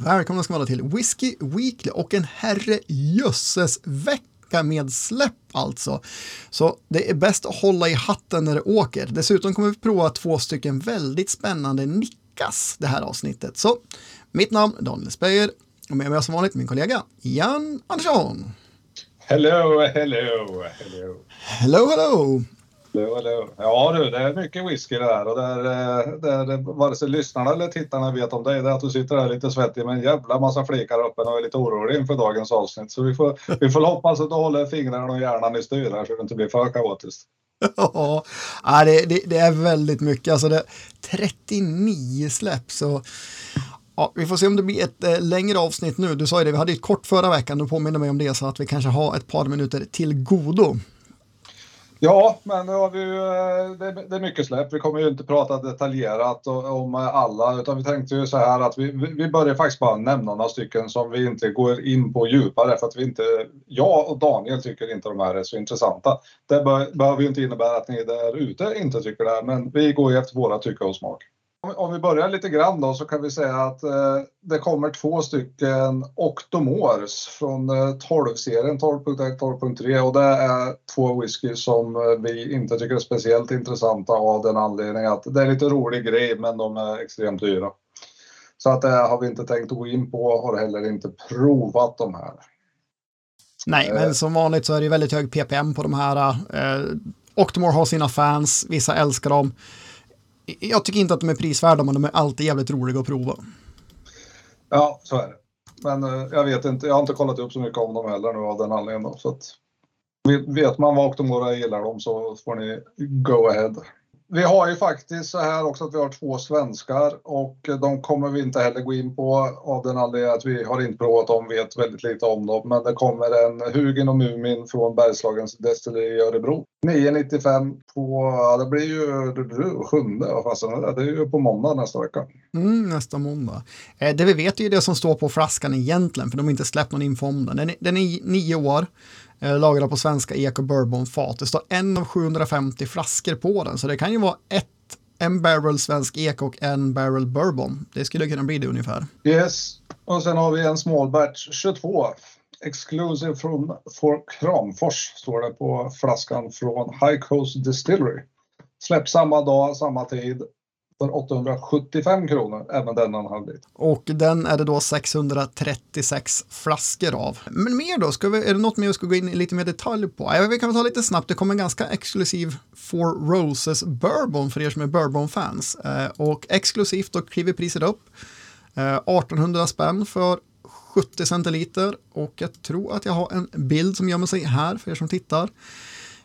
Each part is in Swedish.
Välkomna ska vara till Whiskey Weekly och en herrejösses vecka med släpp alltså. Så det är bäst att hålla i hatten när det åker. Dessutom kommer vi prova två stycken väldigt spännande nickas det här avsnittet. Så mitt namn är Daniel Speyer och med mig som vanligt min kollega Jan Andersson. Hello, hello, hello. Hello, hello. Det, det, Ja du, det är mycket whisky det här och där, eh, där eh, vare sig lyssnarna eller tittarna vet om dig, det är att du sitter där lite svettig med en jävla massa flikar uppe och är lite orolig inför dagens avsnitt. Så vi får, vi får hoppas att du håller fingrarna och hjärnan i styr här så det inte blir för kaotiskt. Ja, det, det, det, är väldigt mycket. Alltså det, 39 släpp så Ja, vi får se om det blir ett eh, längre avsnitt nu. Du sa ju det, vi hade ett kort förra veckan, du påminner mig om det så att vi kanske har ett par minuter till godo. Ja, men nu har vi, eh, det, det är mycket släpp. Vi kommer ju inte prata detaljerat om eh, alla utan vi tänkte ju så här att vi, vi börjar faktiskt bara nämna några stycken som vi inte går in på djupare för att vi inte, jag och Daniel tycker inte de här är så intressanta. Det behöver ju inte innebära att ni där ute inte tycker det, men vi går ju efter våra tycke och smak. Om vi börjar lite grann då så kan vi säga att eh, det kommer två stycken Octomores från 12-serien 12.1 12.3 och det är två whisky som eh, vi inte tycker är speciellt intressanta av den anledningen att det är lite rolig grej men de är extremt dyra. Så att det har vi inte tänkt att gå in på och har heller inte provat de här. Nej, men som vanligt så är det väldigt hög ppm på de här. Eh, Octomore har sina fans, vissa älskar dem jag tycker inte att de är prisvärda, men de är alltid jävligt roliga att prova. Ja, så är det. Men eh, jag vet inte, jag har inte kollat upp så mycket om dem heller nu av den anledningen. då. Så att, vet man vad Octomora gillar dem så får ni go ahead. Vi har ju faktiskt så här också att vi har två svenskar och de kommer vi inte heller gå in på av den anledningen att vi har inte provat dem, vet väldigt lite om dem. Men det kommer en Hugin och Mumin från Bergslagens destilleri i Örebro. 995 på, ja det blir ju sjunde, vad fasen det? Det är ju på måndag nästa vecka. Mm, nästa måndag. Eh, det vi vet är ju det som står på flaskan egentligen, för de har inte släppt någon info om den. Den är, den är nio år. Eh, lagrad på svenska ek och bourbonfat. Det står en av 750 flaskor på den, så det kan ju vara ett en barrel svensk ek och en barrel bourbon. Det skulle kunna bli det ungefär. Yes, och sen har vi en small batch 22. Exclusive från for Kramfors står det på flaskan från High Coast Distillery. Släpps samma dag, samma tid för 875 kronor, även den en. Och den är det då 636 flaskor av. Men mer då, ska vi, är det något mer vi ska gå in i lite mer detalj på? Ja, vi kan väl ta lite snabbt, det kommer en ganska exklusiv Four Roses Bourbon för er som är Bourbon-fans. Eh, och exklusivt då kliver priset upp. Eh, 1800 spänn för 70 centiliter och jag tror att jag har en bild som gömmer sig här för er som tittar.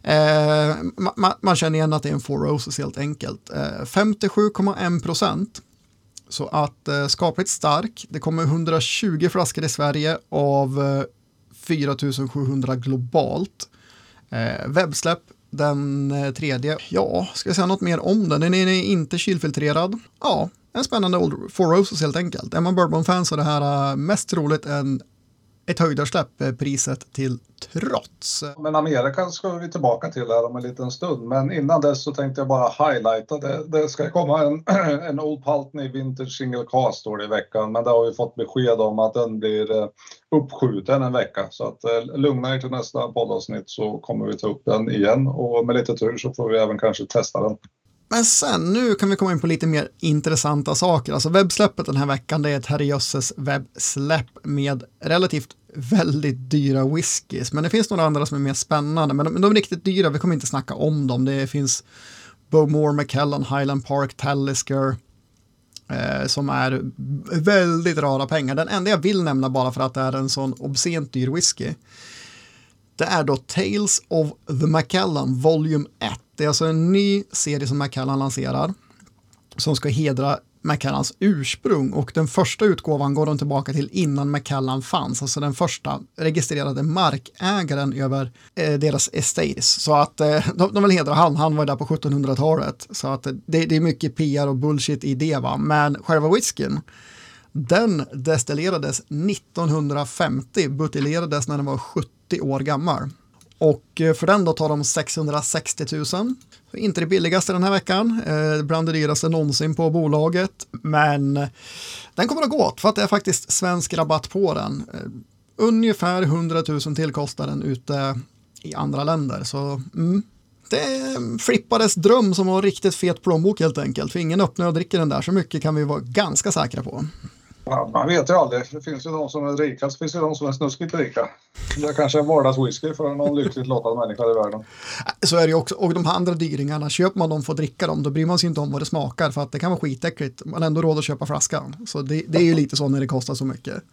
Eh, man, man, känner igen att det är en Four Roses helt enkelt. Eh, 57,1 procent. Så att eh, skapligt stark. Det kommer 120 flaskor i Sverige av eh, 4700 globalt. Eh, webbsläpp den eh, tredje. Ja, ska jag säga något mer om den? Den är inte kylfiltrerad. Ja, en spännande Old Four Roses helt enkelt. Är man bourbon-fan så är det här eh, mest troligt en ett höjdarsläpp eh, priset till trots. Men Amerika ska vi tillbaka till här om en liten stund. Men innan dess så tänkte jag bara highlighta det. Det ska komma en, en Old Paltney Vintage Single Cast står det i veckan. Men det har vi fått besked om att den blir eh, uppskjuten en vecka. Så att eh, lugna er till nästa poddavsnitt så kommer vi ta upp den igen. Och med lite tur så får vi även kanske testa den. Men sen, nu kan vi komma in på lite mer intressanta saker. Alltså webbsläppet den här veckan, det är ett herrejösses webbsläpp med relativt väldigt dyra whiskys. Men det finns några andra som är mer spännande. Men de, de är riktigt dyra, vi kommer inte snacka om dem. Det finns Bowmore, McKellen, Highland Park, Talisker. Eh, som är väldigt rara pengar. Den enda jag vill nämna bara för att det är en sån obscent dyr whisky. Det är då Tales of the McKellen Volume 1. Det är alltså en ny serie som Macallan lanserar som ska hedra Macallans ursprung och den första utgåvan går de tillbaka till innan Macallan fanns, alltså den första registrerade markägaren över eh, deras estates. Så att eh, de, de vill hedra han, han var där på 1700-talet. Så att det, det, är mycket PR och bullshit i det va, men själva whiskyn den destillerades 1950, buteljerades när den var 70 år gammal. Och eh, för den då tar de 660 000. Inte det billigaste den här veckan, eh, bland det dyraste någonsin på bolaget. Men eh, Den kommer att gå åt för att det är faktiskt svensk rabatt på den. Ungefär 100 000 till kostar den ute i andra länder. Så mm, det är Frippades dröm som har riktigt fet plånbok helt enkelt. För ingen öppnar och dricker den där så mycket kan vi vara ganska säkra på. Ja, man vet ju aldrig. Det finns ju de som är rika, så finns det de som är snuskigt rika. Det kanske är vardagswhisky för någon lyckligt lottad människa i världen. Så är det ju också. Och de här andra dyringarna, köper man dem för att dricka dem, då bryr man sig inte om vad det smakar för att det kan vara skitäckligt. Man har ändå råd att köpa flaskan. Så det, det är ju lite så när det kostar så mycket.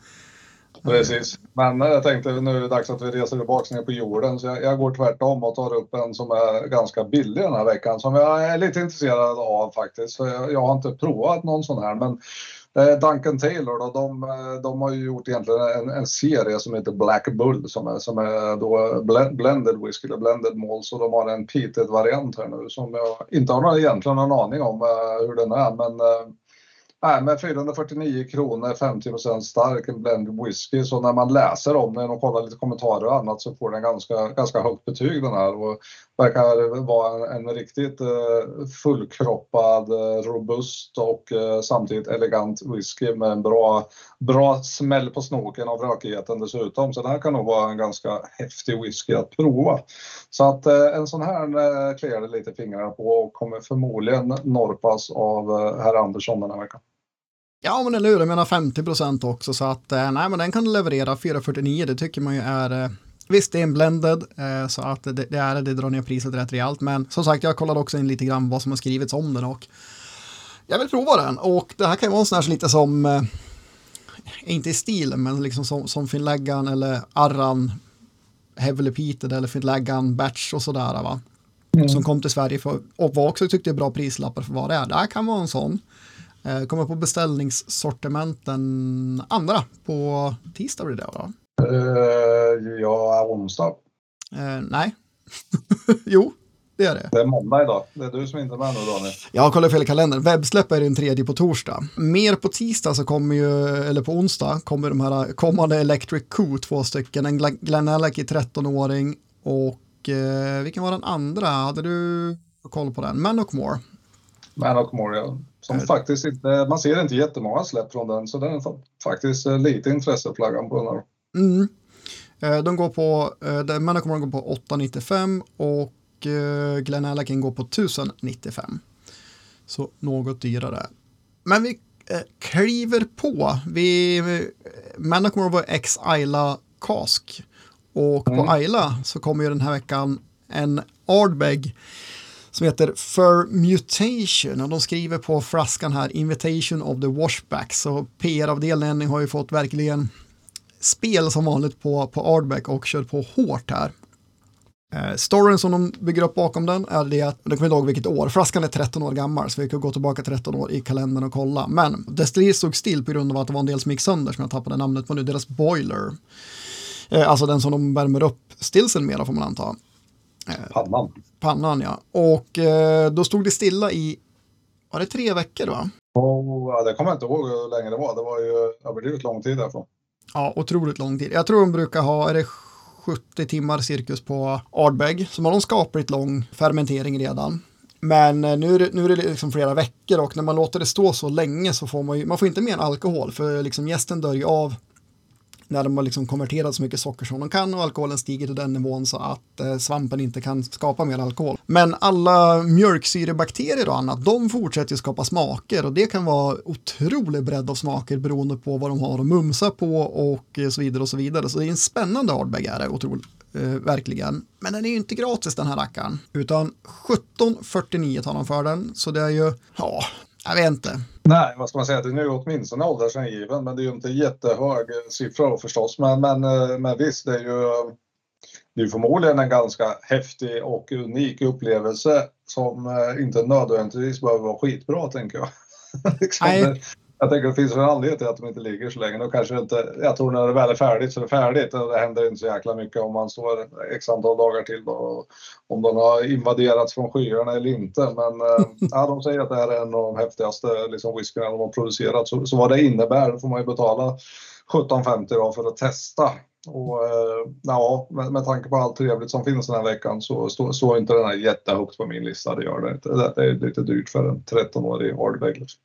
Precis, men jag tänkte nu är det dags att vi reser tillbaka ner på jorden så jag, jag, går tvärtom och tar upp en som är ganska billig den här veckan som jag är lite intresserad av faktiskt. För jag, jag har inte provat någon sån här men Eh, Duncan Taylor då, de, eh, de har ju gjort egentligen en, en, serie som heter Black Bull som är, som är då blended whisky eller blended malts och de har en peated variant här nu som jag inte har egentligen någon aning om uh, hur den är men uh, Nej, men 449 kronor, 50 stark, en blended whisky. Så när man läser om den och kollar lite kommentarer och annat så får den ganska, ganska högt betyg den här. Och verkar vara en, en riktigt eh, fullkroppad, eh, robust och eh, samtidigt elegant whisky med en bra, bra smäll på snoken av rökigheten dessutom. Så det här kan nog vara en ganska häftig whisky att prova. Så att eh, en sån här eh, kliar det lite fingrarna på och kommer förmodligen norpas av eh, herr Andersson den här veckan. Ja, men eller hur, jag menar 50 procent också, så att nej, men den kan leverera 449, det tycker man ju är Visst, det är en blended, eh, så att det, det, är det drar ner priset rätt rejält. Men som sagt, jag kollade också in lite grann vad som har skrivits om den och jag vill prova den. Och det här kan ju vara en sån här lite som, eh, inte i stilen, men liksom som, som Finläggan eller Arran, Heavily Peated eller Finläggan Batch och sådär va. Mm. Som kom till Sverige för, och var också tyckte bra prislappar för vad det är. Det här kan vara en sån. Eh, kommer på beställningssortimenten andra på tisdag blir det va? Uh, ja, onsdag. Uh, nej. jo, det är det. Det är måndag idag. Det är du som inte är med nu Daniel. Jag har kollat fel i kalendern. Webbsläpp är den tredje på torsdag. Mer på tisdag så kommer ju, eller på onsdag, kommer de här kommande Electric Coup, två stycken. En Glen Alec i 13-åring och eh, vilken var den andra? Hade du koll på den? Manokmore. Manokmore, ja. Som mm. faktiskt inte, man ser inte jättemånga släpp från den, så den är faktiskt lite intresseflaggan på den här. Mm. Eh, de går på, eh, Manacomore går på 895 och eh, Glen Allakin går på 1095. Så något dyrare. Men vi kliver på. Vi, Manacomore var ex Ayla Cask och mm. på Ayla så kommer ju den här veckan en Ardbeg som heter For Mutation och de skriver på flaskan här Invitation of the Washback så PR-avdelningen har ju fått verkligen spel som vanligt på, på Ardbeck och kör på hårt här. Eh, storyn som de bygger upp bakom den är det att, jag kommer inte ihåg vilket år, flaskan är 13 år gammal så vi kan gå tillbaka 13 år i kalendern och kolla. Men destilleriet stod still på grund av att det var en del som gick sönder som jag tappade namnet på nu, deras boiler. Eh, alltså den som de värmer upp stillsen med får man anta. Eh, pannan. Pannan ja. Och eh, då stod det stilla i, var det tre veckor va? Oh, ja, det kommer jag inte ihåg hur länge det var, det var ju överdrivet lång tid därifrån. Ja, otroligt lång tid. Jag tror de brukar ha, är det 70 timmar cirkus på Ardbeg, som har en skapligt lång fermentering redan. Men eh, nu är det, nu är det liksom flera veckor och när man låter det stå så länge så får man ju, man får inte mer alkohol för liksom gästen dör ju av när de har liksom konverterat så mycket socker som de kan och alkoholen stiger till den nivån så att eh, svampen inte kan skapa mer alkohol. Men alla mjölksyrebakterier och annat, de fortsätter ju skapa smaker och det kan vara otrolig bredd av smaker beroende på vad de har att mumsa på och eh, så vidare och så vidare. Så det är en spännande hardbag är det, otroligt. Eh, verkligen. Men den är ju inte gratis den här rackaren, utan 1749 tar de för den. Så det är ju, ja, jag vet inte. Nej, vad ska man säga, den är ju åtminstone åldersangiven, men det är ju inte jättehög siffra förstås. Men, men, eh, men visst, det är ju det är förmodligen en ganska häftig och unik upplevelse som eh, inte nödvändigtvis behöver vara skitbra, tänker jag. liksom jag tänker att det finns en anledning till att de inte ligger så länge. Då kanske inte, jag tror när det väl är färdigt så är det färdigt. Det händer inte så jäkla mycket om man står x antal dagar till då, om de har invaderats från skyarna eller inte. Men eh, ja, de säger att det här är en av de häftigaste liksom, whiskyna de har producerat. Så, så vad det innebär får man ju betala 17,50 för att testa. Och eh, ja, med, med tanke på allt trevligt som finns den här veckan så står inte den här jättehögt på min lista. Det gör det inte. Det är lite dyrt för en 13-årig hardbag. Liksom.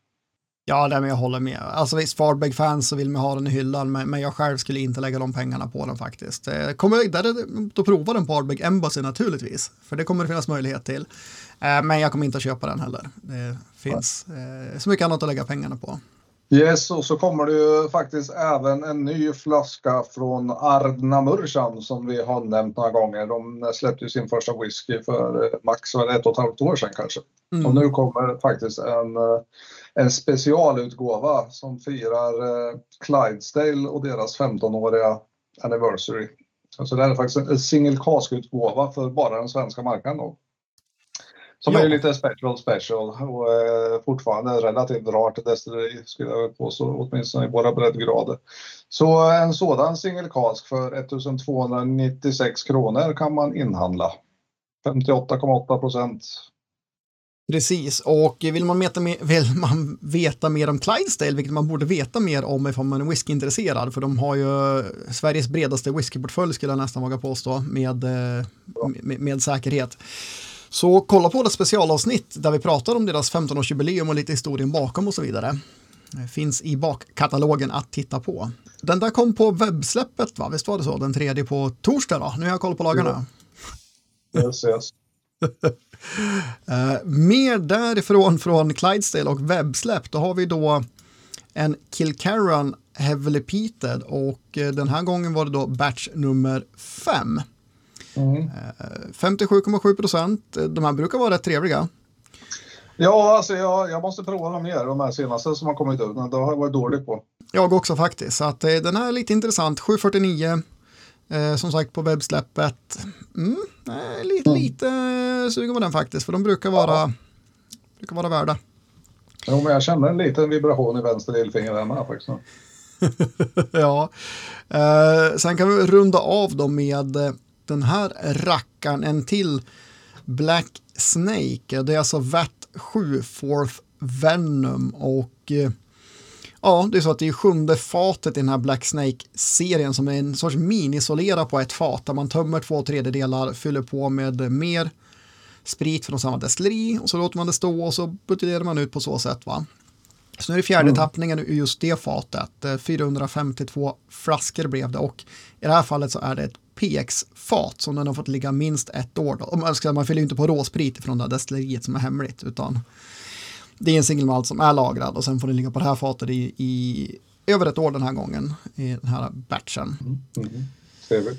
Ja, det men jag håller med. Alltså visst, Fardbeg-fans så vill man ha den i hyllan, men, men jag själv skulle inte lägga de pengarna på den faktiskt. Eh, kommer där då prova den på Fardbeg Embassy naturligtvis, för det kommer det finnas möjlighet till. Eh, men jag kommer inte att köpa den heller. Det finns eh, så mycket annat att lägga pengarna på. Yes, och så kommer det ju faktiskt även en ny flaska från Ardna Mursan som vi har nämnt några gånger. De släppte ju sin första whisky för max ett och ett halvt år sedan kanske. Mm. Och nu kommer faktiskt en, en specialutgåva som firar Clydesdale och deras 15-åriga anniversary. Så det är faktiskt en single cask-utgåva för bara den svenska marknaden. Då. Som ja. är lite special special och eh, fortfarande relativt rart destilleri skulle jag påstå, åtminstone i våra breddgrader. Så en sådan single cask för 1296 kronor kan man inhandla. 58,8 procent. Precis, och vill man, veta mer, vill man veta mer om Clydesdale, vilket man borde veta mer om ifall man är whiskyintresserad, för de har ju Sveriges bredaste whiskyportfölj skulle jag nästan våga påstå med, eh, med, med säkerhet. Så kolla på det specialavsnitt där vi pratar om deras 15-årsjubileum och lite historien bakom och så vidare. Det finns i bakkatalogen att titta på. Den där kom på webbsläppet, va? visst var det så? Den tredje på torsdag då? Nu har jag koll på lagarna. Yes, yes. Uh, mer därifrån från Clydesdale och webbsläpp, då har vi då en Kilcarran Heavily Peated och uh, den här gången var det då batch nummer 5. 57,7 mm. procent. De här brukar vara rätt trevliga. Ja, alltså jag, jag måste prova dem mer, de här senaste som har kommit ut. Det har jag varit dålig på. Jag också faktiskt, så att eh, den är lite intressant. 749, eh, som sagt på webbsläppet. Mm, eh, lite, mm. lite sugen på den faktiskt, för de brukar vara, brukar vara värda. Jo, men jag känner en liten vibration i vänster lillfinger hemma faktiskt. ja, eh, sen kan vi runda av då med eh, den här rackaren, en till Black Snake, det är alltså VAT 7 Fourth Venom och eh, ja, det är så att det är sjunde fatet i den här Black Snake-serien som är en sorts mini-isolera på ett fat där man tömmer två tredjedelar, fyller på med mer sprit från samma destilleri och så låter man det stå och så buteljerar man ut på så sätt. va. Så nu är det fjärde mm. tappningen i just det fatet. 452 eh, flaskor blev det och i det här fallet så är det ett PX-fat som den har fått ligga minst ett år. Då. Man, ska, man fyller ju inte på råsprit från det där destilleriet som är hemligt utan det är en singelmalt som är lagrad och sen får den ligga på det här fatet i, i över ett år den här gången i den här batchen. Mm. Mm.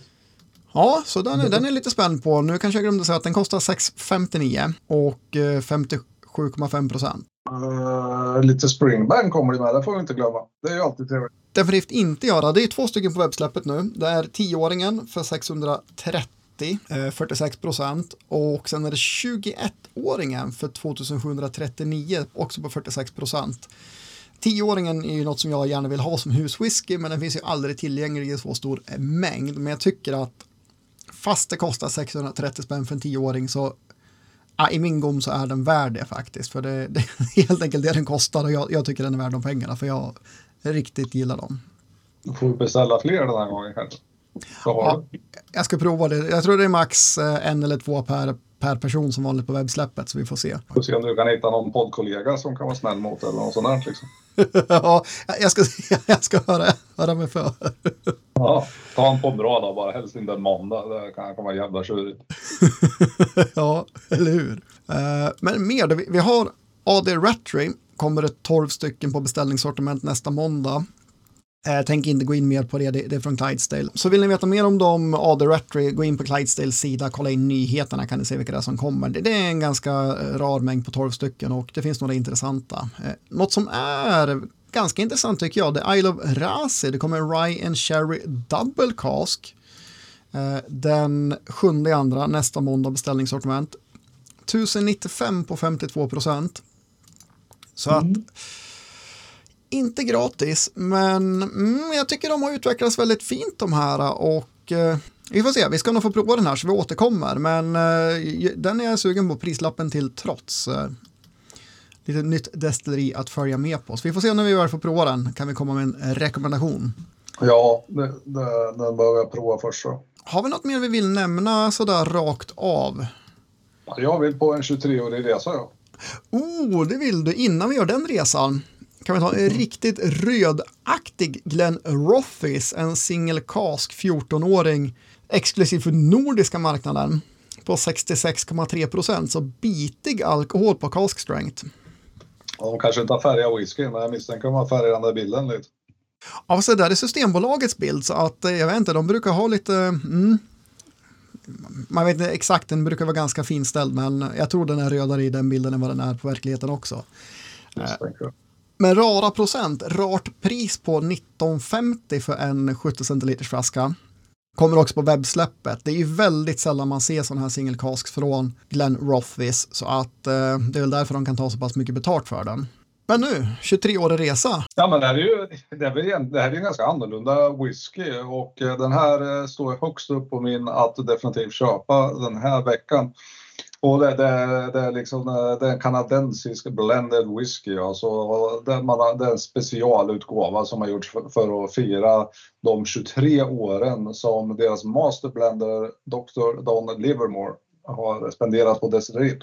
Ja, så den är, den är lite spänd på. Nu kanske jag glömde säga att den kostar 6,59 och 57,5 eh, procent. Uh, lite Springbank kommer det med, det får vi inte glömma. Det är ju alltid trevligt. Definitivt inte göra. Det är två stycken på webbsläppet nu. Det är 10-åringen för 630, eh, 46 procent. Och sen är det 21-åringen för 2739, också på 46 procent. 10-åringen är ju något som jag gärna vill ha som huswhisky, men den finns ju aldrig tillgänglig i så stor mängd. Men jag tycker att fast det kostar 630 spänn för en 10-åring så Ja, I min gom så är den värd det faktiskt, för det, det är helt enkelt det den kostar och jag, jag, tycker den är värd de pengarna för jag riktigt gillar dem. Du får beställa fler den här gången kanske. Ja, jag ska prova det. Jag tror det är max eh, en eller två per, per person som vanligt på webbsläppet så vi får se. Får se om du kan hitta någon poddkollega som kan vara snäll mot eller något sånt där liksom. ja, jag ska, jag ska höra, höra mig för. ja, ta en poddrad då bara, helst inte en måndag. Det kan komma jävla tjurigt. ja, eller hur. Uh, men mer, vi, vi har AD Ratry, kommer det 12 stycken på beställningssortiment nästa måndag. Eh, jag tänker inte gå in mer på det, det är från Clydesdale. Så vill ni veta mer om dem, AD Ratry, gå in på Clydesdales sida, kolla in nyheterna kan ni se vilka det är som kommer. Det är en ganska eh, rar mängd på 12 stycken och det finns några intressanta. Eh, något som är ganska intressant tycker jag, det är Isle of Razi, det kommer Rye and Sherry Double Cask. Den sjunde andra, nästa måndag beställningssortiment. 1095 på 52 procent. Så mm. att inte gratis, men mm, jag tycker de har utvecklats väldigt fint de här och eh, vi får se, vi ska nog få prova den här så vi återkommer, men eh, den är jag sugen på prislappen till trots. Eh, lite nytt destilleri att följa med på. Så vi får se när vi väl får prova den, kan vi komma med en rekommendation. Ja, det, det, den behöver jag prova först. Så. Har vi något mer vi vill nämna sådär rakt av? Jag vill på en 23-årig resa. Ja. Oh, det vill du innan vi gör den resan kan vi ta en riktigt rödaktig Glen Rothis, en single cask 14-åring exklusiv för nordiska marknaden på 66,3 procent, så bitig alkohol på cask strength. Ja, de kanske inte har färgat whisky, men jag misstänker att de har färgat den där bilden lite. Ja, så där är Systembolagets bild, så att eh, jag vet inte, de brukar ha lite, mm, man vet inte exakt, den brukar vara ganska finställd, men jag tror den är rödare i den bilden än vad den är på verkligheten också. Men rara procent, rart pris på 1950 för en 70 centiliters flaska. Kommer också på webbsläppet. Det är ju väldigt sällan man ser sådana här single casks från Glenn Rothvis så att eh, det är väl därför de kan ta så pass mycket betalt för den. Men nu, 23-årig resa. Ja, men det här är ju det, är, det här är en ganska annorlunda whisky och eh, den här eh, står högst upp på min att definitivt köpa den här veckan. Och det, det, det, är liksom, eh, det är en kanadensisk blended whisky. Alltså, det, man har, det är en specialutgåva som har gjorts för, för, att fira de 23 åren som deras masterblender Dr. Don Livermore har spenderat på destilleriet.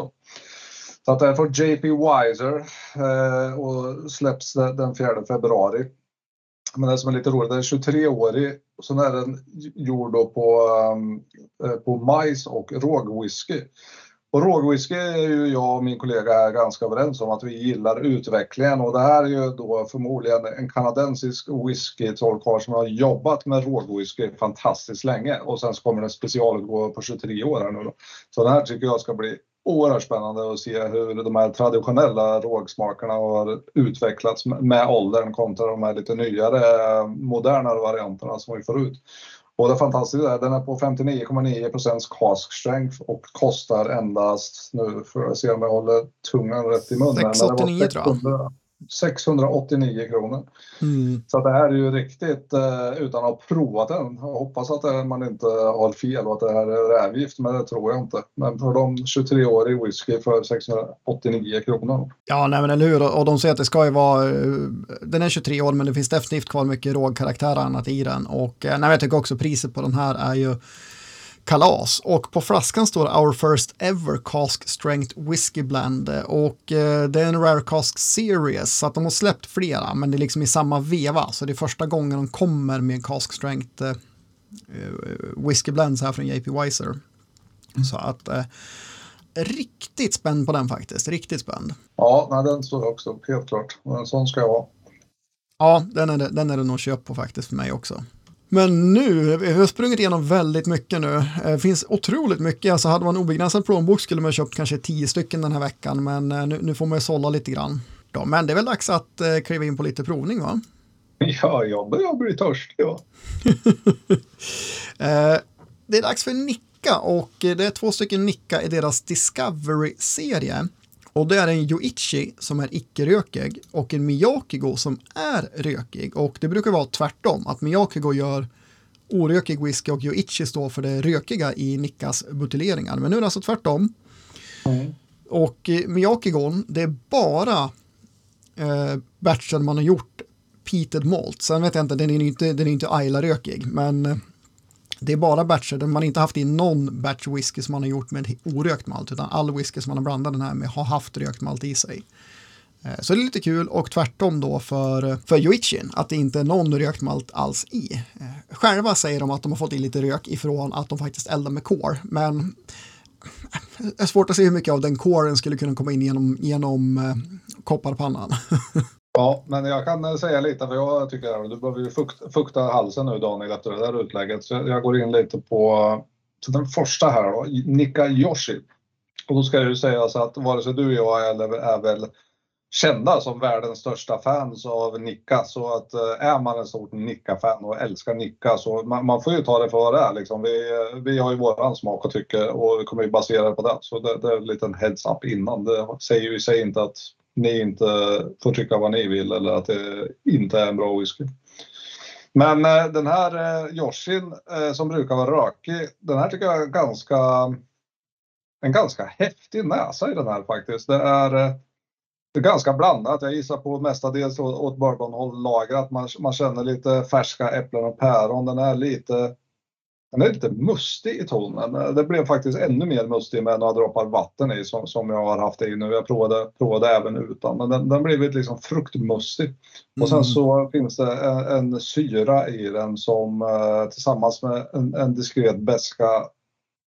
Så att det är från JP Wiser eh, och släpps den 4 februari. Men det som är lite roligt, den är 23-årig. Sen är den gjord på, um, på majs och rågwhisky. Och rågwhisky är ju jag och min kollega här ganska överens om att vi gillar utvecklingen och det här är ju då förmodligen en kanadensisk whisky-trollkarl som har jobbat med rågwhisky fantastiskt länge och sen så kommer det en specialutgåva på 23 år här nu då. Så den här tycker jag ska bli oerhört spännande att se hur de här traditionella rågsmakerna har utvecklats med åldern kontra de här lite nyare, eh, modernare varianterna som vi får ut. Och det fantastiska är den är på 59,9 procents cask strength och kostar endast, nu får jag se om jag håller tungan rätt i munnen. 689 tror jag. 689 kronor. Mm. Så det här är ju riktigt eh, utan att ha provat den. Jag hoppas att man inte har fel och att det här är rävgift, men det tror jag inte. Men för de 23-årig whisky för 689 kronor. Ja, nej men eller hur. Och de säger att det ska ju vara, eh, den är 23 år, men det finns definitivt kvar mycket rågkaraktär annat i den. Och eh, nej, jag tycker också priset på den här är ju kalas. Och på flaskan står Our First Ever Cask Strength Whiskey Blend och eh, det är en Rare Cask Series så att de har släppt flera men det är liksom i samma veva så det är första gången de kommer med Cask Strength eh, Whiskey Blends här från JP Weiser. Mm. Så att eh, riktigt spänd på den faktiskt, riktigt spänd. Ja, nej, den står också helt klart. En sån ska jag ha. Ja, den är det, den är det nog köp på faktiskt för mig också. Men nu, vi har sprungit igenom väldigt mycket nu. Det eh, finns otroligt mycket, alltså hade man obegränsad plånbok skulle man köpt kanske tio stycken den här veckan, men eh, nu, nu får man ju sålla lite grann. Ja, men det är väl dags att eh, kliva in på lite provning va? Ja, jag börjar bli törstig. Ja. eh, det är dags för Nicka och det är två stycken Nicka i deras Discovery-serie. Och det är en Yoichi som är icke-rökig och en Miyakigo som är rökig. Och det brukar vara tvärtom, att Miyakigo gör orökig whisky och Yoichi står för det rökiga i Nickas buteljeringar. Men nu är det alltså tvärtom. Mm. Och Miyakigon, det är bara eh, batchen man har gjort peated malt. Sen vet jag inte, den är inte, den är inte Ayla-rökig, men eh, det är bara batcher där man inte haft i någon batch whisky som man har gjort med orökt malt, utan all whisky som man har blandat den här med har haft rökt malt i sig. Eh, så det är lite kul och tvärtom då för, för Yoichin, att det inte är någon rökt malt alls i. Eh, själva säger de att de har fått i lite rök ifrån att de faktiskt eldar med kår, men eh, det är svårt att se hur mycket av den kåren skulle kunna komma in genom, genom kopparpannan. Ja, men jag kan eh, säga lite, för jag tycker att du behöver ju fukta, fukta halsen nu Daniel efter det där utlägget. Så jag går in lite på den första här då, Nika Yoshi. Och då ska det ju sägas att vare sig du och jag eller är väl kända som världens största fans av Nicka. Så att eh, är man en stort Nicka-fan och älskar Nicka så man, man, får ju ta det för vad det är. Liksom. Vi, vi har ju våran smak och tycke och vi kommer ju basera det på det. Så det, det är en liten heads-up innan. Det säger ju i sig inte att ni inte får tycka vad ni vill eller att det inte är en bra whisky. Men eh, den här eh, Yoshin eh, som brukar vara rökig, den här tycker jag är ganska en ganska häftig näsa i den här faktiskt. Det är, det är ganska blandat. Jag gissar på mestadels åt bourbonhåll lagrat. Man, man känner lite färska äpplen och päron. Den är lite den är lite mustig i tonen. Det blev faktiskt ännu mer mustig med några droppar vatten i som, som jag har haft i nu. Jag provade, provade även utan, men den, den blev liksom fruktmustig. Och sen mm. så finns det en, en, syra i den som eh, tillsammans med en, en diskret beska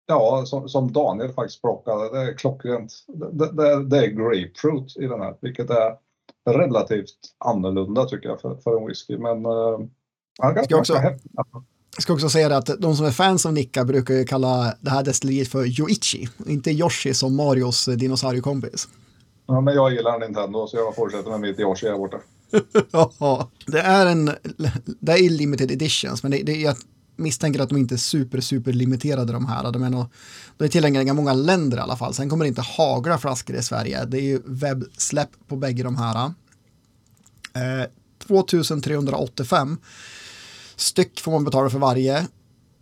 Ja, som, som, Daniel faktiskt plockade. Det är klockrent. Det, det, det, är grapefruit i den här, vilket är relativt annorlunda tycker jag för, för en whisky. Men ja, ska, också, ska också säga att de som är fans av Nicka brukar ju kalla det här destilleriet för Yoichi, inte Yoshi som Marios dinosauriekompis. Ja, men jag gillar Nintendo så jag fortsätter med mitt Yoshi här borta. ja, det är en, det är limited editions, men det, det, jag misstänker att de inte är super, super limiterade de här. De är, nog, de är tillgängliga i många länder i alla fall. Sen kommer det inte hagla flaskor i Sverige. Det är ju webbsläpp på bägge de här. Eh, 2385 styck får man betala för varje.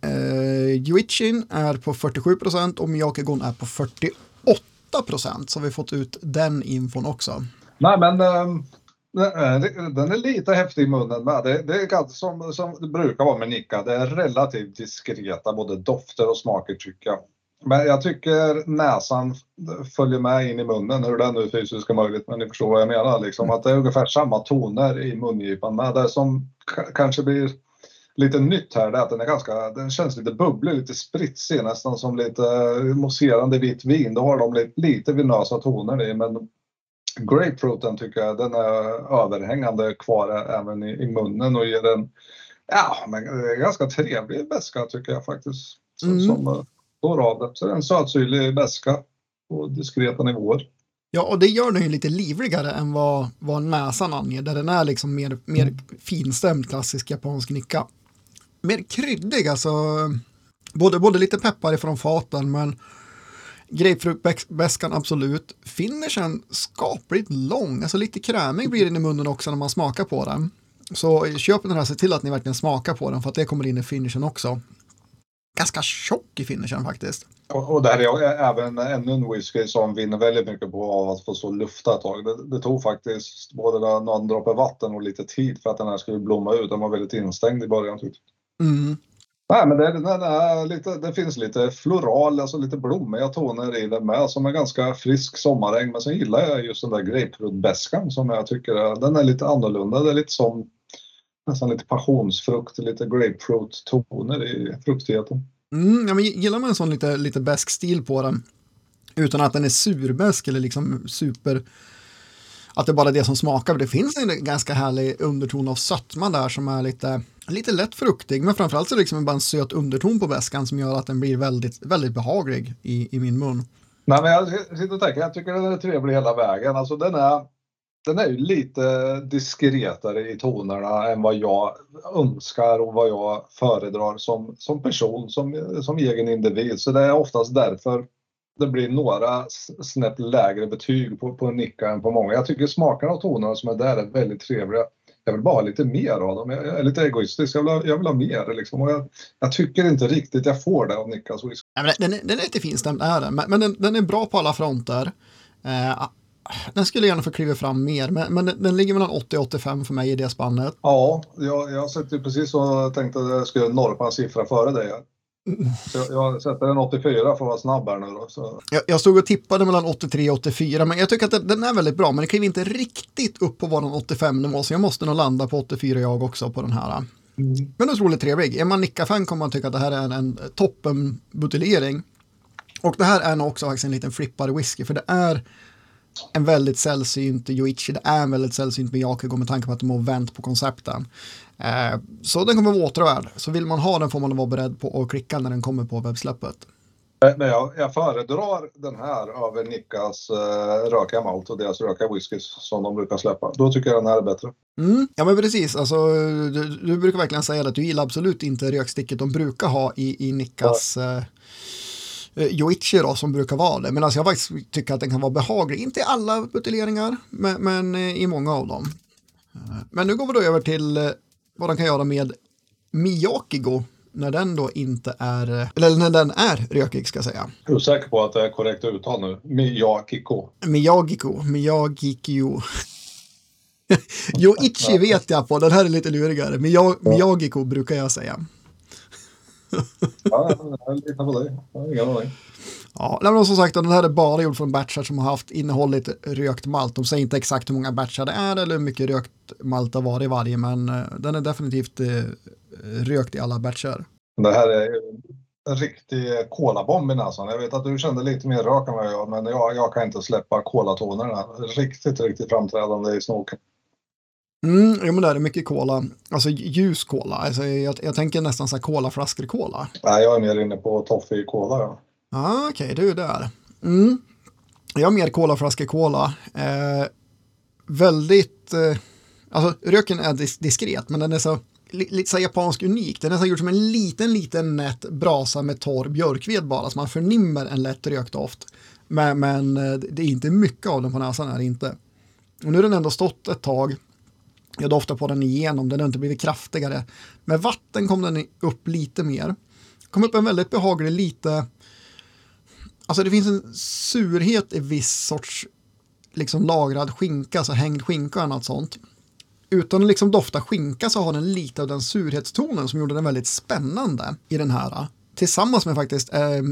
Eh, Yuichin är på 47 procent och Miyakegon är på 48 procent. Så vi har fått ut den infon också. Nej, men um den är lite häftig i munnen med. Det, det är ganska som, som det brukar vara med Nicka. Det är relativt diskreta både dofter och smaker tycker jag. Men jag tycker näsan följer med in i munnen, hur det nu fysiskt är möjligt, men ni förstår vad jag menar. Liksom. Att det är ungefär samma toner i mungipan med. Det som kanske blir lite nytt här är att den är ganska, den känns lite bubblig, lite spritsig, nästan som lite mousserande vitt vin. Då har de lite, lite vinösa toner i, men grapefruiten tycker jag den är överhängande kvar även i, i munnen och ger en ja, men ganska trevlig beska tycker jag faktiskt. Som, mm. som går av det. Så det är en sötsyrlig beska på diskreta nivåer. Ja, och det gör den ju lite livligare än vad, vad näsan anger, där den är liksom mer, mer finstämd klassisk japansk nicka. Mer kryddig, alltså. Både, både lite peppar ifrån faten, men Grapefruktbäskan absolut. Finishen skapligt lång, alltså lite krämig blir den i munnen också när man smakar på den. Så köp den här, se till att ni verkligen smakar på den för att det kommer in i finishen också. Ganska tjock i finishen faktiskt. Och, och det här är även ännu en whisky som vinner väldigt mycket på att få så lufta ett tag. Det, det tog faktiskt både någon droppe vatten och lite tid för att den här skulle blomma ut. Den var väldigt instängd i början. Tyckte. Mm. Nej, men det, det, det, lite, det finns lite floral, alltså lite blommiga toner i den med som är ganska frisk sommaräng. Men sen gillar jag just den där grapefruktbäskan som jag tycker är, den är lite annorlunda. Det är lite som nästan lite passionsfrukt, lite grapefruit-toner i fruktigheten. Mm, ja, men gillar man en sån lite, lite bäsk stil på den utan att den är surbäsk eller liksom super att det är bara det som smakar. Det finns en ganska härlig underton av sötma där som är lite lite lätt fruktig, men framförallt så är det liksom bara en söt underton på väskan som gör att den blir väldigt, väldigt behaglig i, i min mun. Nej, men jag sitter och tänker, jag tycker den är trevlig hela vägen. Alltså den är, den är ju lite diskretare i tonerna än vad jag önskar och vad jag föredrar som, som person, som, som egen individ. Så det är oftast därför det blir några snäpp lägre betyg på, på Nicka än på många. Jag tycker smakerna och tonerna som är där är väldigt trevliga jag vill bara ha lite mer av dem. Jag är lite egoistisk. Jag vill ha, jag vill ha mer. Liksom. Och jag, jag, tycker inte riktigt jag får det av Niklas whisky. Ja, den, är, den är lite finstämd, är den. Men, men den, den, är bra på alla fronter. Eh, den skulle gärna få kliva fram mer, men, men den ligger mellan 80 och 85 för mig i det spannet. Ja, jag, jag satt precis och tänkte att jag skulle norpa en siffra före dig. Så jag sätter en 84 för att vara snabb här nu då. Så. Jag, jag stod och tippade mellan 83 och 84, men jag tycker att den, den är väldigt bra, men det kliver inte riktigt upp på våran 85-nivå, så jag måste nog landa på 84 jag också på den här. Mm. Men otroligt trevlig. Är man Nicka-fan kommer man tycka att det här är en, en toppenbuteljering. Och det här är nog också faktiskt en liten flippare whisky, för det är en väldigt sällsynt Yoichi, det är en väldigt sällsynt Miyake med tanke på att de har vänt på koncepten. Eh, så den kommer vara återvärd. Så vill man ha den får man vara beredd på att klicka när den kommer på webbsläppet. Men jag, jag föredrar den här över Nickas uh, röka malt och deras röka whiskys som de brukar släppa. Då tycker jag den här är bättre. Mm, ja men precis, alltså, du, du, brukar verkligen säga att du gillar absolut inte röksticket de brukar ha i, i Nickas ja. uh, Yoichi då, som brukar vara det. Men alltså jag faktiskt tycker att den kan vara behaglig, inte i alla buteljeringar, men, men i många av dem. Men nu går vi då över till vad den kan göra med Miyakigo när den då inte är, eller när den är rökig ska jag säga. Är du säker på att det är korrekt uttal nu? Miyakiko. Miyagiko, Miyagikyo. Yoichi vet jag på, den här är lite lurigare. Miyagiko brukar jag säga. Ja, jag litar på dig. Jag har ingen aning. Ja, men som sagt, den här är bara gjord från batchar som har haft innehållit rökt malt. De säger inte exakt hur många batchar det är eller hur mycket rökt malt det var i varje, men eh, den är definitivt eh, rökt i alla batchar. Det här är en riktig kolabomb näsan. Jag vet att du kände lite mer rök än vad jag gör, men jag, jag kan inte släppa kolatonerna. Riktigt, riktigt framträdande i snoken. Mm, jo men det är mycket cola, alltså ljus cola. Alltså, jag, jag tänker nästan så här colaflaskor cola. Nej, jag är mer inne på toffee cola. Ja. Ah, Okej, okay, du är där. Mm. Jag har mer colaflaskor cola. Eh, väldigt, eh, alltså röken är dis diskret men den är så lite så japansk unik. Den är så gjord som en liten, liten nätt brasa med torr björkved bara, så man förnimmer en lätt rökdoft. Men, men eh, det är inte mycket av den på näsan, är det inte. Och nu har den ändå stått ett tag. Jag doftar på den igenom, den har inte blivit kraftigare. Med vatten kom den upp lite mer. Kom upp en väldigt behaglig, lite... Alltså det finns en surhet i viss sorts liksom lagrad skinka, alltså hängd skinka och annat sånt utan att liksom dofta skinka så har den lite av den surhetstonen som gjorde den väldigt spännande i den här. Tillsammans med faktiskt, eh,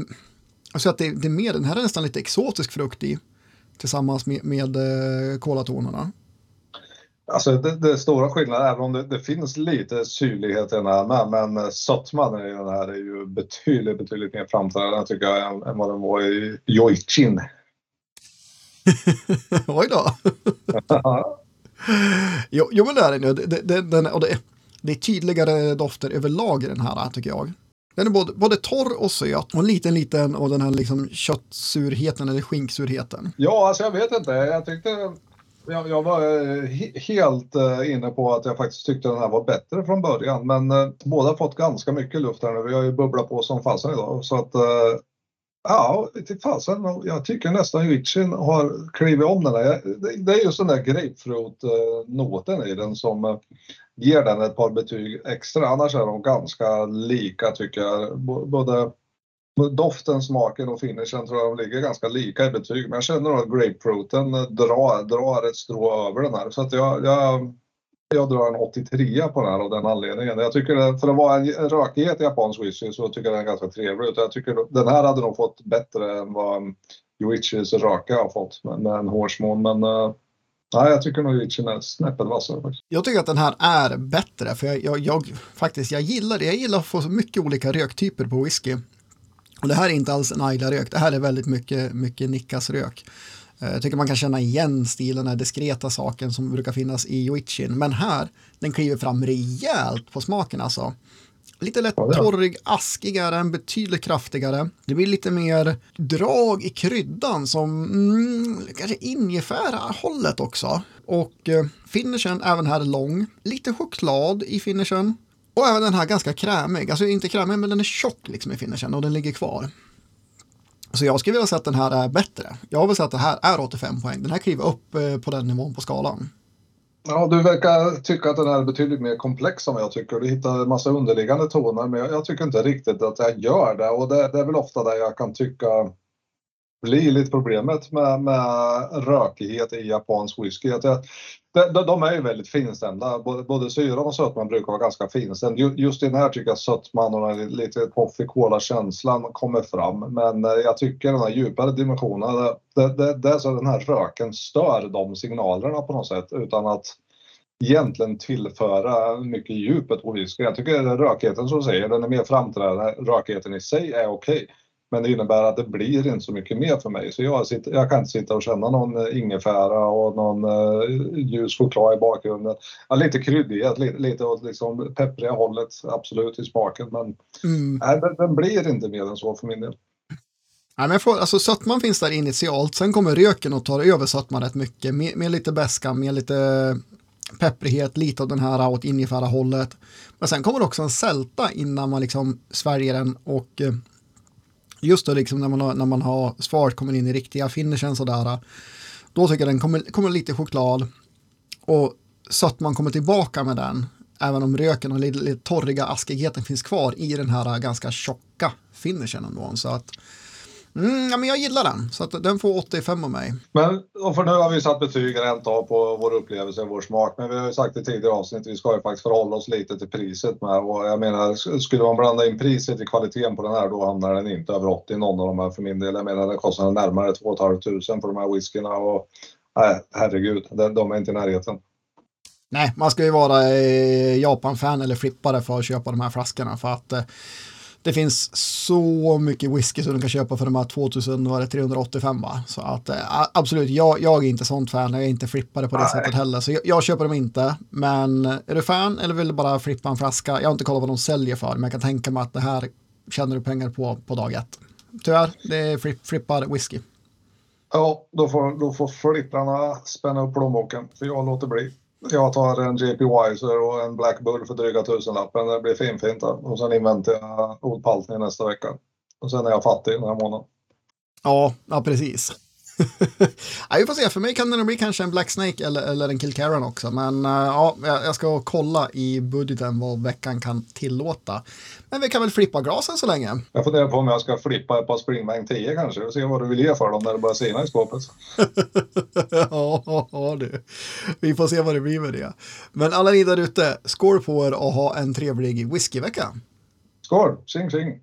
alltså att det, det är mer, den här är nästan lite exotisk frukt i. Tillsammans med, med eh, kolatonerna. Alltså det, det stora skillnader, även om det, det, finns lite syrlighet i den här med, men sötman i den här är ju betydligt, betydligt mer framträdande tycker jag än, än vad den var i Jojchin. Oj då. jo, jo, men det är ju. Det, det, den, och det, det är tydligare dofter överlag i den här tycker jag. Den är både, både torr och söt och en liten, liten och den här liksom köttsurheten eller skinksurheten. Ja, alltså jag vet inte. Jag tyckte jag, jag var eh, helt eh, inne på att jag faktiskt tyckte den här var bättre från början. Men eh, båda har fått ganska mycket luft här nu. Vi har ju bubblat på som fasen idag. Så att uh, Ja, till fasen. Jag tycker nästan Jutsin har klivit om den här. Det är just den där grapefruit-noten i den som ger den ett par betyg extra. Annars är de ganska lika tycker jag. Både doften, smaken och finishen tror jag ligger ganska lika i betyg. Men jag känner att grapefruiten eh, drar, drar ett strå över den här. Så att jag, jag jag drar en 83 på den här av den anledningen. Jag tycker det, för att vara en rökighet i japansk whisky så tycker jag den är ganska trevlig ut. Jag tycker den här hade nog fått bättre än vad Yoichis röka har fått med, med en hårsmån. Men eh, nej, jag tycker nog Yoichi är snäppet vassare. Faktiskt. Jag tycker att den här är bättre för jag, jag, jag, faktiskt, jag gillar det. Jag gillar att få så mycket olika röktyper på whisky. Och det här är inte alls en Ayla-rök, det här är väldigt mycket, mycket Nickas rök. Eh, jag tycker man kan känna igen stilen, den diskreta saken som brukar finnas i Yoichin. Men här, den kliver fram rejält på smaken alltså. Lite lätt torrig, askigare, en betydligt kraftigare. Det blir lite mer drag i kryddan som mm, kanske ingefära hållet också. Och eh, finishen även här är lång. Lite choklad i finishen. Och även den här ganska krämig, alltså inte krämig men den är tjock liksom i finishen och den ligger kvar. Så jag skulle vilja säga att den här är bättre. Jag vill säga att det här är 85 poäng. Den här kliver upp eh, på den nivån på skalan. Ja, du verkar tycka att den är betydligt mer komplex som jag tycker. Du hittar en massa underliggande toner, men jag, jag tycker inte riktigt att jag gör det. Och det, det är väl ofta där jag kan tycka blir lite problemet med, med rökighet i japansk whisky. Att de, de är ju väldigt finstämda. Både, både syran och sötman brukar vara ganska finstämd. Just i den här tycker jag sötman och den lite coffee cola-känslan kommer fram. Men eh, jag tycker den här djupare dimensionen, det, det, det är så den här röken stör de signalerna på något sätt utan att egentligen tillföra mycket djupet på whisky. Jag tycker rökigheten som du säger, den är mer framträdande. Rökigheten i sig är okej. Okay. Men det innebär att det blir inte så mycket mer för mig. Så jag, sitter, jag kan inte sitta och känna någon eh, ingefära och någon uh, ljus choklad i bakgrunden. Ja, lite kryddighet, lite, lite åt liksom peppriga hållet absolut i smaken. Men mm. nej, den, den, blir inte mer än så för min del. Nej, men får, alltså, sötman finns där initialt, sen kommer röken och tar över sötman rätt mycket. Med, med lite beska, med lite pepprighet, lite av den här åt ingefära hållet. Men sen kommer också en sälta innan man liksom svärjer den och eh, just då liksom när man har, när man har svaret kommer in i riktiga finishen sådär. Då tycker jag den kommer, kommer lite choklad och så att man kommer tillbaka med den. Även om röken och lite, lite torriga askigheten finns kvar i den här ganska tjocka finishen ändå. Så att Mm, ja, men jag gillar den, så den får 85 av mig. Men för nu har vi satt betyg rent av på vår upplevelse och vår smak. Men vi har ju sagt i tidigare avsnitt, vi ska ju faktiskt förhålla oss lite till priset med. Och jag menar, skulle man blanda in priset i kvaliteten på den här, då hamnar den inte över 80 någon av de här för min del. Jag menar, den kostar närmare 2 500 för de här whiskyna och nej, herregud, de är inte i närheten. Nej, man ska ju vara Japan-fan eller flippare för att köpa de här flaskorna för att eh, det finns så mycket whisky som du kan köpa för de här 2385 va? Så att äh, absolut, jag, jag är inte sånt fan, jag är inte flippare på det Nej. sättet heller. Så jag, jag, köper dem inte. Men är du fan eller vill du bara flippa en flaska? Jag har inte kollat vad de säljer för, men jag kan tänka mig att det här tjänar du pengar på på dag ett. Tyvärr, det är flipp, flippar whisky. Ja, då får, då får flipprarna spänna upp plånboken, för jag låter bli. Jag tar en JP Wiser och en Black Bull för dryga tusenlappen. Det blir finfint. Och sen inväntar jag Old Paltney nästa vecka. Och sen är jag fattig den här månaden. Ja, ja precis. ja, vi får se, för mig kan det bli kanske en Black Snake eller, eller en Kilcaran också. Men uh, ja, jag ska kolla i budgeten vad veckan kan tillåta. Men vi kan väl flippa glasen så länge. Jag funderar på om jag ska flippa ett par Springbank 10 kanske och se vad du vill ge för dem när det börjar sina i skåpet. ja, ja, du. Vi får se vad det blir med det. Men alla ni där ute, skål på er och ha en trevlig whiskyvecka. Skål, tjing tjing.